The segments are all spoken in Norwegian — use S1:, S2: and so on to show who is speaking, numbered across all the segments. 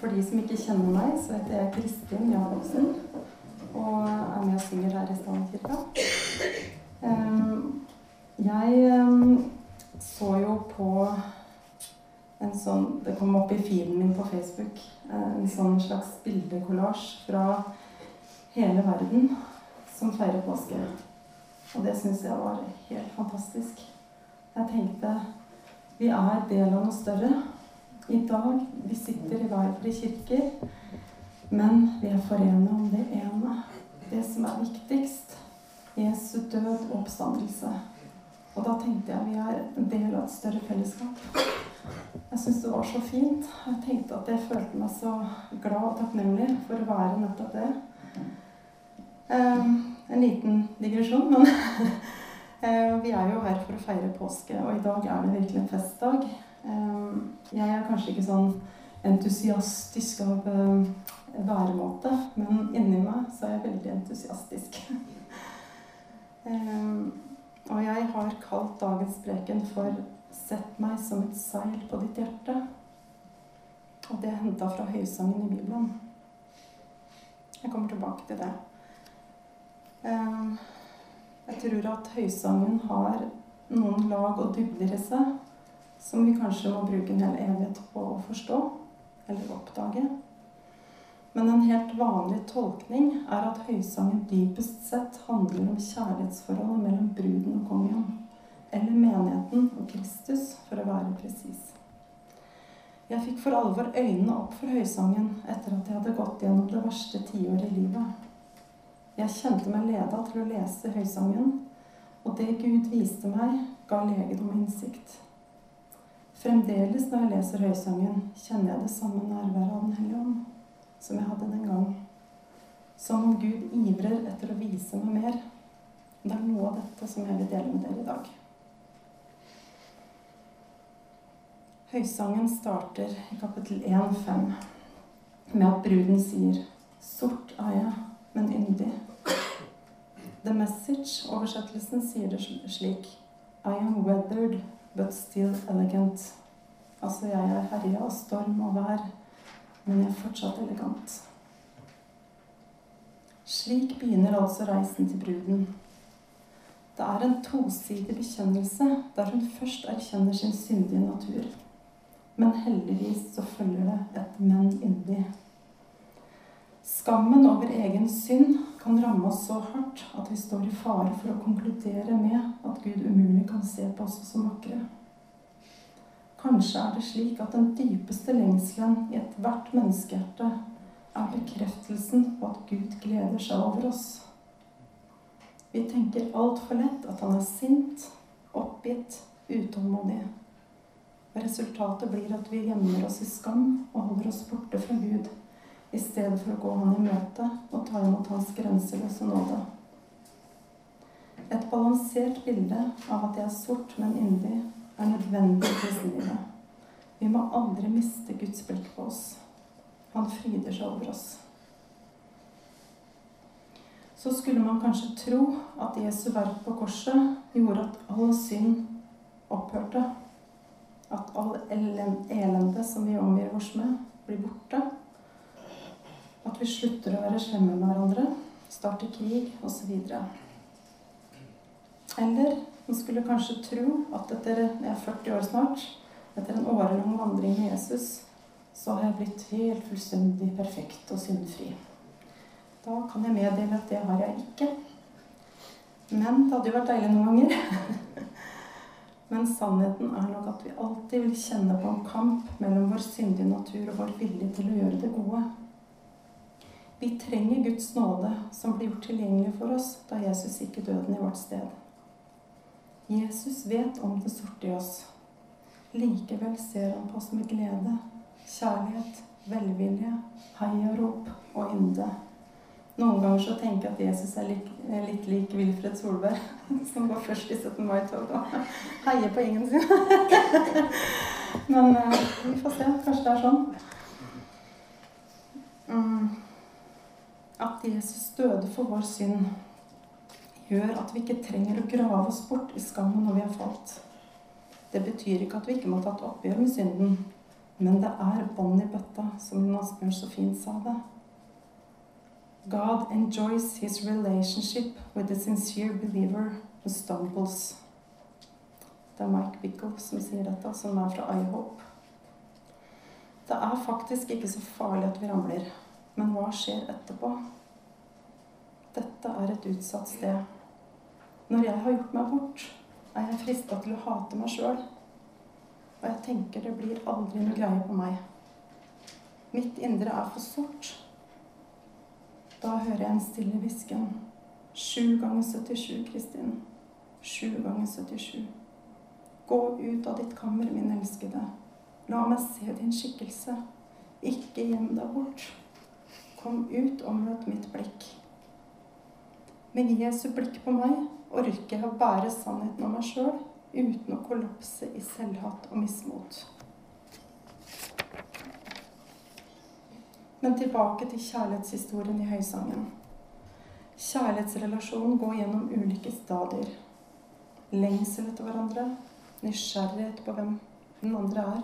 S1: For de som ikke kjenner meg, så heter jeg Kristin Jacobsen. Og er med og synger her i Stavnkirka. Um, jeg um, så jo på en sånn Det kom opp i feeden min på Facebook. En sånn slags bildekollasj fra hele verden som feirer påske. Og det syns jeg var helt fantastisk. Jeg tenkte vi er del av noe større. I dag vi sitter i hver våre kirker, men vi er forenet om det ene. Det som er viktigst. Jesu død og oppstandelse. Og da tenkte jeg vi er en del av et større fellesskap. Jeg syns det var så fint. Jeg tenkte at jeg følte meg så glad og takknemlig for å være nettopp det. Um, en liten digresjon, men uh, vi er jo her for å feire påske, og i dag er det virkelig en festdag. Um, jeg er kanskje ikke sånn entusiastisk av uh, væremåte, men inni meg så er jeg veldig entusiastisk. um, og jeg har kalt dagens preken for Sett meg som et seil på ditt hjerte. Og det er henta fra høysangen i Bibelen. Jeg kommer tilbake til det. Jeg tror at høysangen har noen lag og dybder i seg som vi kanskje må bruke en hel evighet på å forstå eller oppdage. Men en helt vanlig tolkning er at høysangen dypest sett handler om kjærlighetsforholdet mellom bruden og kongen eller menigheten og Kristus, for å være presis. Jeg fikk for alvor øynene opp for høysangen etter at jeg hadde gått gjennom det verste tiåret i livet. Jeg kjente meg leda til å lese høysangen, og det Gud viste meg, ga legedom og innsikt. Fremdeles når jeg leser høysangen, kjenner jeg det samme nærværet av Den hellige ånd som jeg hadde den gang. Som om Gud ivrer etter å vise meg mer. Det er noe av dette som jeg vil dele med dere i dag. Høysangen starter i kapittel 1,5 med at bruden sier 'Sort er jeg, men yndig'. The Message-oversettelsen sier det slik 'I am weathered, but still elegant'. Altså, jeg er herja av storm og vær, men jeg er fortsatt elegant. Slik begynner altså reisen til bruden. Det er en tosidig bekjennelse der hun først erkjenner sin syndige natur. Men heldigvis så følger det et men inni. Skammen over egen synd kan ramme oss så hardt at vi står i fare for å konkludere med at Gud umulig kan se på oss som vakre. Kanskje er det slik at den dypeste lengselen i ethvert menneskehjerte er bekreftelsen på at Gud gleder seg over oss. Vi tenker altfor lett at han er sint, oppgitt, utålmodig. Resultatet blir at vi gjemmer oss i skam og holder oss borte i stedet for å gå Han i møte og ta imot Hans grenseløse nåde. Et balansert bilde av at jeg er sort, men yndig, er nødvendig i kristenlivet. Vi må aldri miste Guds blikk på oss. Han fryder seg over oss. Så skulle man kanskje tro at Jesu verk på korset gjorde at all synd opphørte at all elende som vi omgir oss med, blir borte. At vi slutter å være slemme med hverandre, starter krig osv. Eller man skulle kanskje tro at etter jeg er 40 år snart, etter en årelang vandring med Jesus, så har jeg blitt helt fullstendig perfekt og syndfri. Da kan jeg meddele at det har jeg ikke. Men det hadde jo vært deilig noen ganger. Men sannheten er nok at vi alltid vil kjenne på en kamp mellom vår syndige natur og vår vilje til å gjøre det gode. Vi trenger Guds nåde, som ble gjort tilgjengelig for oss da Jesus gikk i døden i vårt sted. Jesus vet om det sorte i oss. Likevel ser han på oss med glede, kjærlighet, velvilje, heiarop og ynde. Noen ganger så tenker jeg at Jesus er litt, litt lik Wilfred Solberg, som går først i 17. mai-tog og heier på ingen sin. Men uh, vi får se. Kanskje det er sånn. Um, at Jesus døde for vår synd, gjør at vi ikke trenger å grave oss bort i skammen når vi har falt. Det betyr ikke at vi ikke må ta et oppgjør med synden, Men det er bånd i bøtta, som Asbjørn så fint sa det. God enjoys his relationship with the sincere believer who stumbles. Det er Mike Bickle som sier dette, som er fra IHOP. Det er faktisk ikke så farlig at vi ramler, men hva skjer etterpå? Dette er et utsatt sted. Når jeg har gjort meg bort, er jeg frista til å hate meg sjøl. Og jeg tenker det blir aldri noe greie på meg. Mitt indre er for sort. Da hører jeg en stille hvisken. Sju ganger 77, Kristin. Sju ganger 77. Gå ut av ditt kammer, min elskede. La meg se din skikkelse. Ikke gjem deg bort. Kom ut og møt mitt blikk. Med Jesu blikk på meg orker jeg å bære sannheten om meg sjøl uten å kollapse i selvhat og mismot. Men tilbake til kjærlighetshistorien i Høysangen. Kjærlighetsrelasjonen går gjennom ulike stadier. Lengsel etter hverandre, nysgjerrighet på hvem den andre er.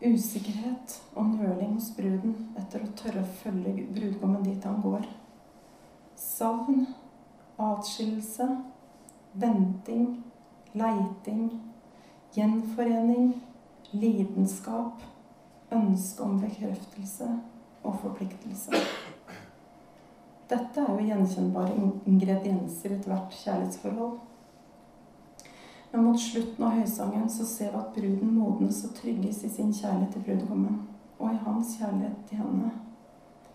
S1: Usikkerhet og nøling hos bruden etter å tørre å følge brudgommen dit han går. Savn, atskillelse, venting, leiting, gjenforening, lidenskap, ønske om bekreftelse og forpliktelse. Dette er jo gjenkjennbare ingredienser i ethvert kjærlighetsforhold. Men mot slutten av høysangen så ser vi at bruden modnes og trygges i sin kjærlighet til brudgommen, og i hans kjærlighet til henne.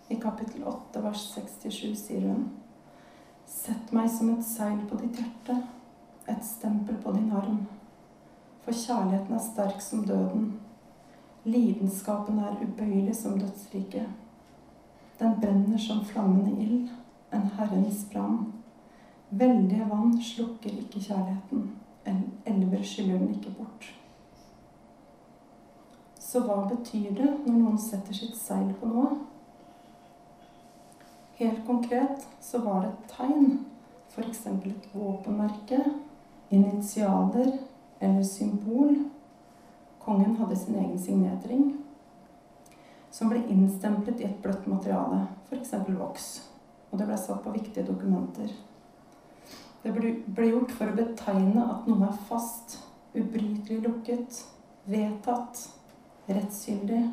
S1: I kapittel 8 vers 67 sier hun Sett meg som et seil på ditt hjerte, et stempel på din arm. For kjærligheten er sterk som døden. Lidenskapen er ubøyelig som dødsriket. Den brenner som flammende ild, en Herrens brann. Veldige vann slukker ikke kjærligheten, skyller den ikke bort. Så hva betyr det når noen setter sitt seil på noe? Helt konkret så var det et tegn, f.eks. et våpenmerke, initialer eller symbol. Kongen hadde sin egen signetring, som ble innstemplet i et bløtt materiale, f.eks. voks. Og det ble satt på viktige dokumenter. Det ble gjort for å betegne at noe er fast, ubrytelig lukket, vedtatt, rettsgyldig,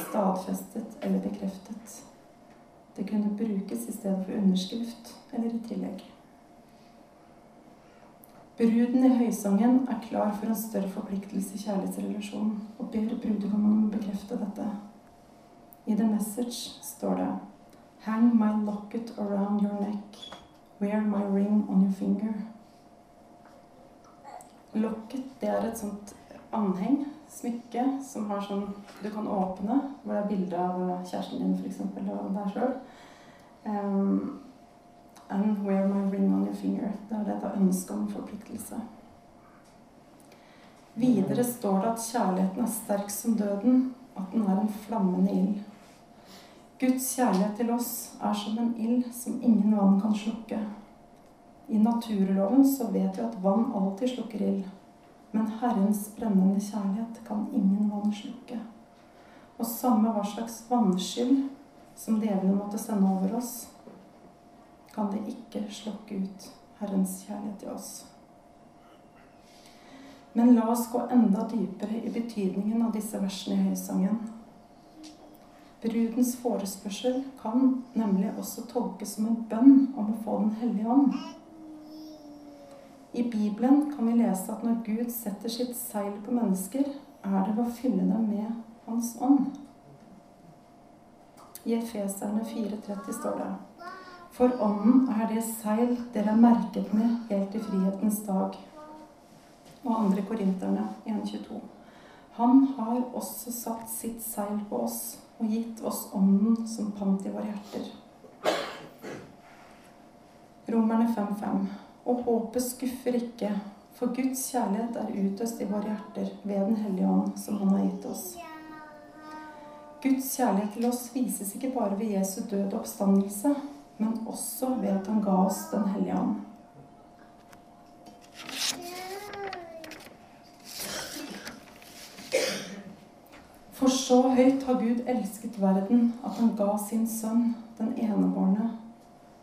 S1: stadfestet eller bekreftet. Det kunne brukes i stedet for underskrift eller i tillegg. Bruden i høysangen er klar for en større forpliktelse i kjærlighetsrelasjonen og ber brudgommen om å bekrefte dette. I The Message står det Hang my locket around your neck. Wear my ring on your finger. Locket det er et sånt anheng, smykke, som har sånn du kan åpne, hvor det er bilde av kjæresten din f.eks. og deg sjøl. Um, And wear my ring on your finger. Det er dette ønsket om forpliktelse. Videre står det at kjærligheten er sterk som døden, at den er en flammende ild. Guds kjærlighet til oss er som en ild som ingen vann kan slukke. I naturloven så vet vi at vann alltid slukker ild. Men Herrens brennende kjærlighet kan ingen vann slukke. Og samme hva slags vannskyld som djevelen måtte sende over oss, kan det ikke slukke ut Herrens kjærlighet til oss. Men la oss gå enda dypere i betydningen av disse versene i høysangen. Brudens forespørsel kan nemlig også tolkes som en bønn om å få Den hellige ånd. I Bibelen kan vi lese at når Gud setter sitt seil på mennesker, er det ved å fylle dem med Hans ånd. I Efeserne 4,30 står det for ånden er det seil dere er merket med helt til frihetens dag. Og andre korinterne 1.22. Han har også satt sitt seil på oss og gitt oss ånden som pant i våre hjerter. Romerne 5.5. Og håpet skuffer ikke, for Guds kjærlighet er utøst i våre hjerter ved Den hellige ånd, som Han har gitt oss. Guds kjærlighet til oss vises ikke bare ved Jesu død og oppstandelse, men også ved at han ga oss Den hellige ånd. For så høyt har Gud elsket verden at han ga sin sønn, den enebårne,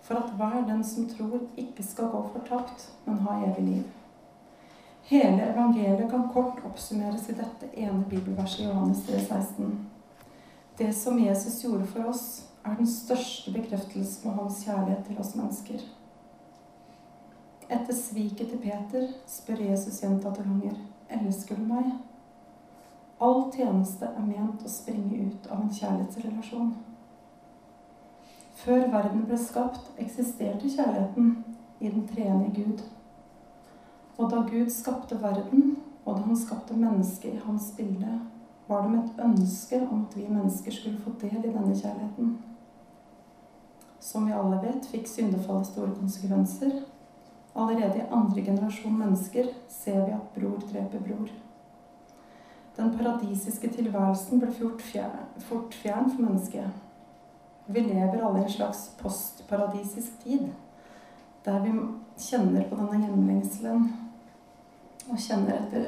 S1: for at hver den som tror, ikke skal gå fortapt, men ha evig liv. Hele evangeliet kan kort oppsummeres i dette ene bibelverset i Johannes 3, 16. Det som Jesus gjorde for oss, er den største bekreftelse på hans kjærlighet til oss mennesker. Etter sviket til Peter spør Jesus gjentatte ganger elsker du meg? All tjeneste er ment å springe ut av en kjærlighetsrelasjon. Før verden ble skapt, eksisterte kjærligheten i den treenige Gud. Og da Gud skapte verden, og da han skapte mennesket i hans bilde, var det med et ønske om at vi mennesker skulle få del i denne kjærligheten. Som vi alle vet, fikk syndefallet store konsekvenser. Allerede i andre generasjon mennesker ser vi at bror dreper bror. Den paradisiske tilværelsen ble fort fjern, fort fjern for mennesket. Vi lever alle i en slags postparadisisk tid, der vi kjenner på denne hjemlengselen og kjenner etter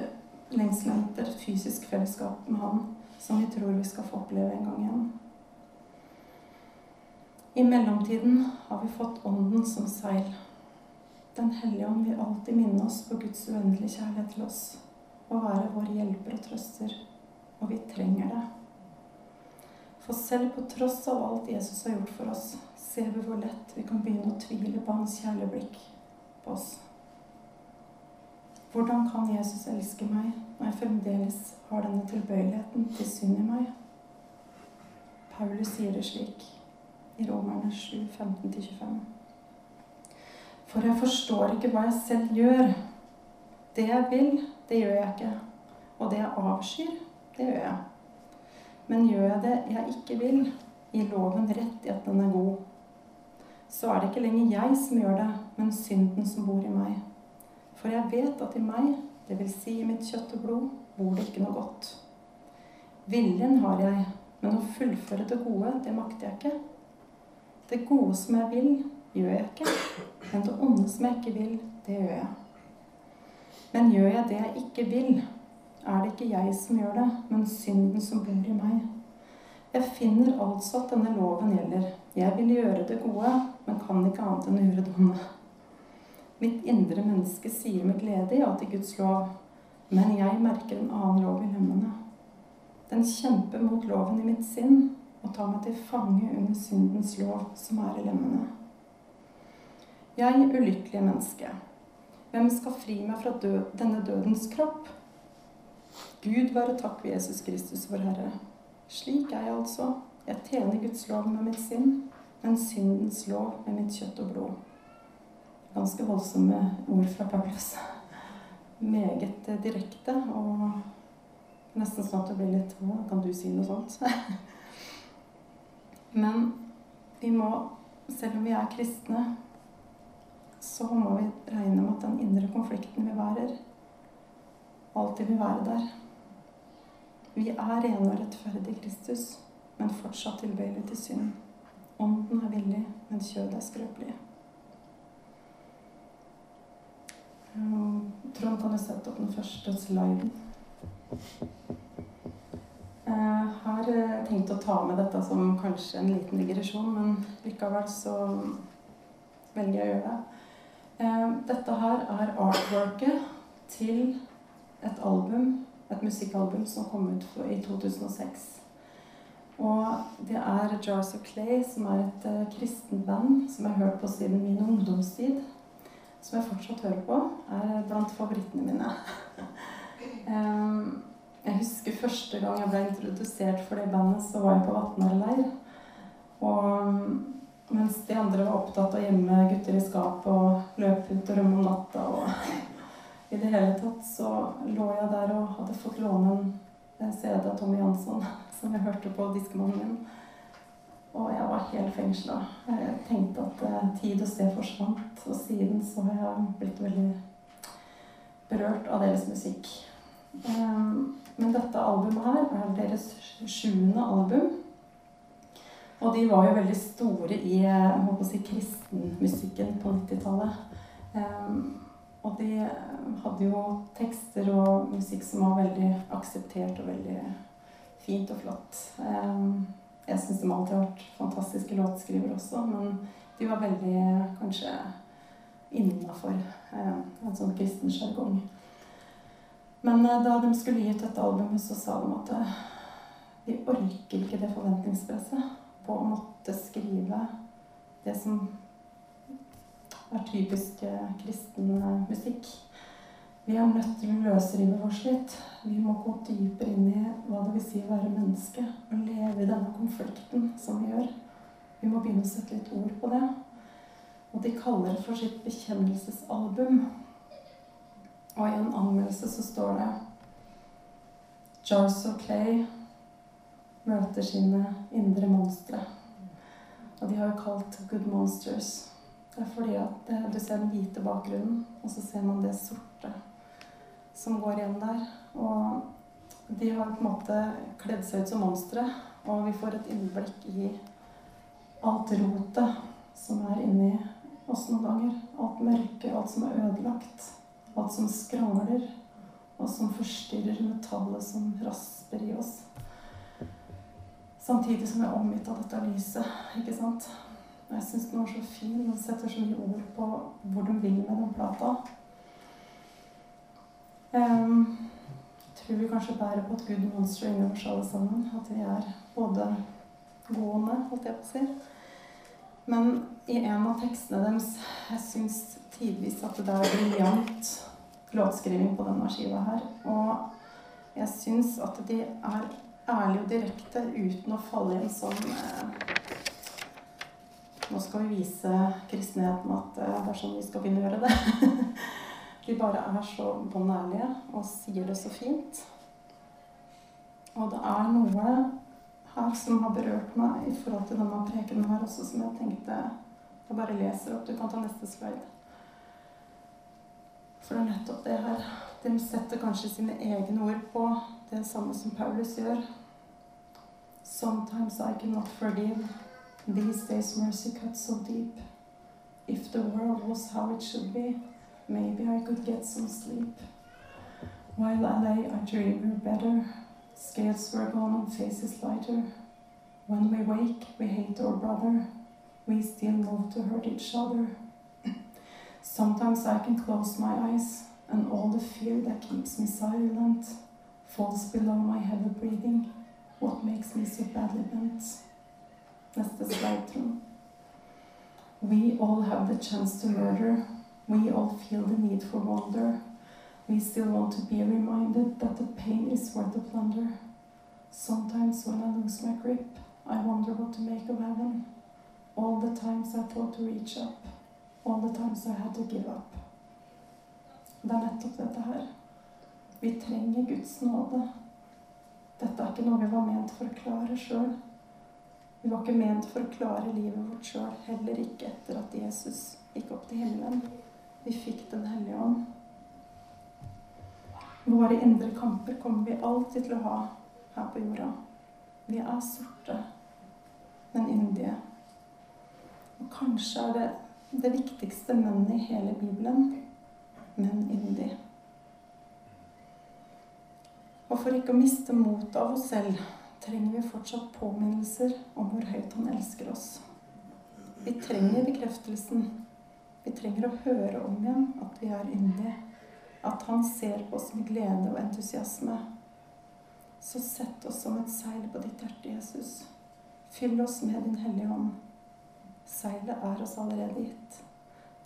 S1: lengselen etter fysisk fellesskap med Han, som vi tror vi skal få oppleve en gang igjen. I mellomtiden har vi fått Ånden som seil. Den hellige ånd vil alltid minne oss på Guds uendelige kjærlighet til oss å være vår hjelper og trøster. Og vi trenger det. For selv på tross av alt Jesus har gjort for oss, ser vi hvor lett vi kan begynne å tvile på hans kjærlige blikk på oss. Hvordan kan Jesus elske meg når jeg fremdeles har denne tilbøyeligheten til synd i meg? Paulus sier det slik i Romerne 7, 15-25. For jeg forstår ikke hva jeg selv gjør. Det jeg vil, det gjør jeg ikke. Og det jeg avskyr, det gjør jeg. Men gjør jeg det jeg ikke vil, gir loven rett i at den er god. Så er det ikke lenger jeg som gjør det, men synden som bor i meg. For jeg vet at i meg, dvs. Si i mitt kjøtt og blod, bor det ikke noe godt. Viljen har jeg, men å fullføre det gode, det makter jeg ikke. Det gode som jeg vil, gjør jeg ikke. Men det onde som jeg ikke vil, det gjør jeg. Men gjør jeg det jeg ikke vil, er det ikke jeg som gjør det, men synden som bor i meg. Jeg finner altså at denne loven gjelder. Jeg vil gjøre det gode, men kan ikke annet enn å gjøre det onde. Mitt indre menneske sier med glede ja til Guds lov, men jeg merker en annen lov i lemmene. Den kjemper mot loven i mitt sinn og tar meg til fange under syndens lov som er i lemmene. Jeg, ulykkelige menneske, hvem skal fri meg fra død, denne dødens kropp? Gud være takk ved Jesus Kristus, vår Herre. Slik er jeg altså. Jeg tjener Guds lov med mitt sinn, men syndens lov med mitt kjøtt og blod. Ganske voldsomme ord fra Paulus. Meget direkte og nesten sånn at det blir litt Hva kan du si noe sånt? Men vi må, selv om vi er kristne, så må vi regne med at den indre konflikten vi værer, alltid vil være der. Vi er rene og rettferdige Kristus, men fortsatt tilbøyelige til synd. Ånden er villig, men kjødet er skrøpelig. Trond, kan du sette opp den første sliden? Jeg eh, har eh, tenkt å ta med dette som kanskje en liten digresjon, men likevel så velger jeg å gjøre det. Eh, dette her er artworket til et album, et musikkalbum som kom ut i 2006. Og det er Jars of Clay, som er et uh, kristent band som jeg har hørt på siden min ungdomstid. Som jeg fortsatt hører på. Er blant favorittene mine. um, jeg husker første gang jeg ble introdusert for det bandet, så var jeg på Vatnarleir. Og um, mens de andre var opptatt av å gjemme gutter i skapet og løpe ut og rømme om natta. Og i det hele tatt så lå jeg der og hadde fått låne en CD av Tommy Jansson som jeg hørte på diskemannen min. Og jeg var helt fengsla. Jeg tenkte at eh, tid og sted forsvant. Og siden så har jeg blitt veldig berørt av deres musikk. Um, men dette albumet her er deres sjuende album. Og de var jo veldig store i si, kristenmusikken på 90-tallet. Um, og de hadde jo tekster og musikk som var veldig akseptert og veldig fint og flott. Jeg syns de alltid har vært fantastiske låtskrivere også, men de var veldig kanskje innafor en sånn kristen sjargong. Men da de skulle gi ut dette albumet, så sa de at de orker ikke det forventningspresset på å måtte skrive det som er typisk kristen musikk. Vi er nødt til å løsrive oss litt. Vi må gå dypere inn i hva det vil si å være menneske. Og leve i denne konflikten som vi gjør. Vi må begynne å sette litt ord på det. Og de kaller det for sitt bekjennelsesalbum. Og i en anmeldelse så står det Jars of Clay møter sine indre monstre. Og de har jo kalt Good Monsters. Det er fordi at du ser den hvite bakgrunnen, og så ser man det sorte som går igjen der. Og de har på en måte kledd seg ut som monstre, og vi får et innblikk i alt rotet som er inni oss noen ganger. Alt mørke, alt som er ødelagt. Alt som skrangler, og som forstyrrer metallet som rasper i oss. Samtidig som jeg er omgitt av dette lyset. ikke sant? Jeg syns den var så fin og setter så mye ord på hvor de vil med den plata. Um, tror vi kanskje bærer på et good monster inni oss alle sammen. At vi er både gående, holdt jeg på å si. Men i en av tekstene deres Jeg syns tidvis at det er briljant låtskriving på denne skiva her. Og jeg syns at de er ærlig og direkte uten å falle i en sånn eh, Nå skal vi vise kristenheten at eh, det er sånn vi skal begynne å gjøre det. De bare er så bånn ærlige og sier det så fint. Og det er noe her som har berørt meg i forhold til denne prekenen her også, som jeg tenkte Jeg bare leser opp. Du kan ta neste slide. For det er nettopp det her. De setter kanskje sine egne ord på det samme som Paulus gjør. Sometimes I cannot forgive. These days mercy cuts so deep. If the world was how it should be, maybe I could get some sleep. While I lay, I dreamed better. Scales were gone and faces lighter. When we wake, we hate our brother. We still love to hurt each other. Sometimes I can close my eyes, and all the fear that keeps me silent falls below my heavy breathing. What makes me so badly bent? Neste slide, Trond. We all have the chance to murder. We all feel the need for wonder. We still want to be reminded that the pain is worth the plunder. Sometimes when I lose my grip, I wonder what to make of heaven. All the times I thought to reach up. All the times I had to give up. Det er nettopp dette her. Vi trenger Guds nåde. Ikke noe vi var ment for å klare sjøl. Vi var ikke ment for å klare livet vårt sjøl, heller ikke etter at Jesus gikk opp til himmelen. Vi fikk Den hellige ånd. Våre indre kamper kommer vi alltid til å ha her på jorda. Vi er sorte, men yndige. Og kanskje er det det viktigste mennet i hele Bibelen men yndig. Og for ikke å miste motet av oss selv trenger vi fortsatt påminnelser om hvor høyt han elsker oss. Vi trenger bekreftelsen. Vi trenger å høre om igjen at vi er yndige. At han ser på oss med glede og entusiasme. Så sett oss som et seil på ditt hjerte, Jesus. Fyll oss med Din Hellige Ånd. Seilet er oss allerede gitt.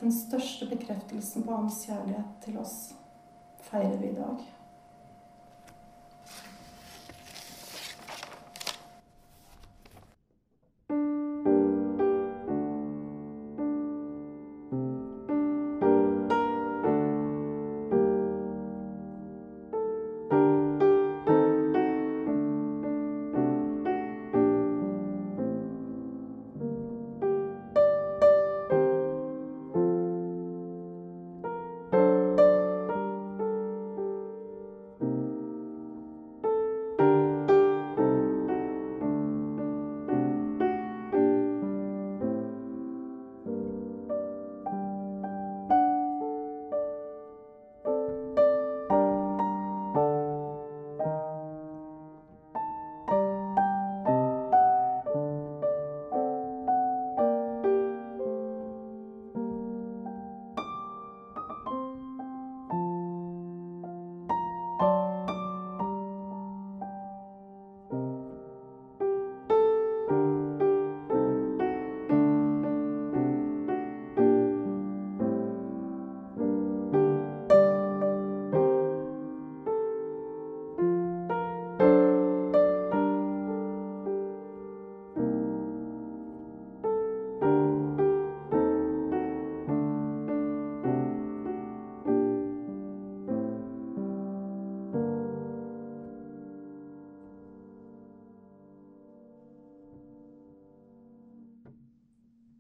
S1: Den største bekreftelsen på Hans kjærlighet til oss feirer vi i dag.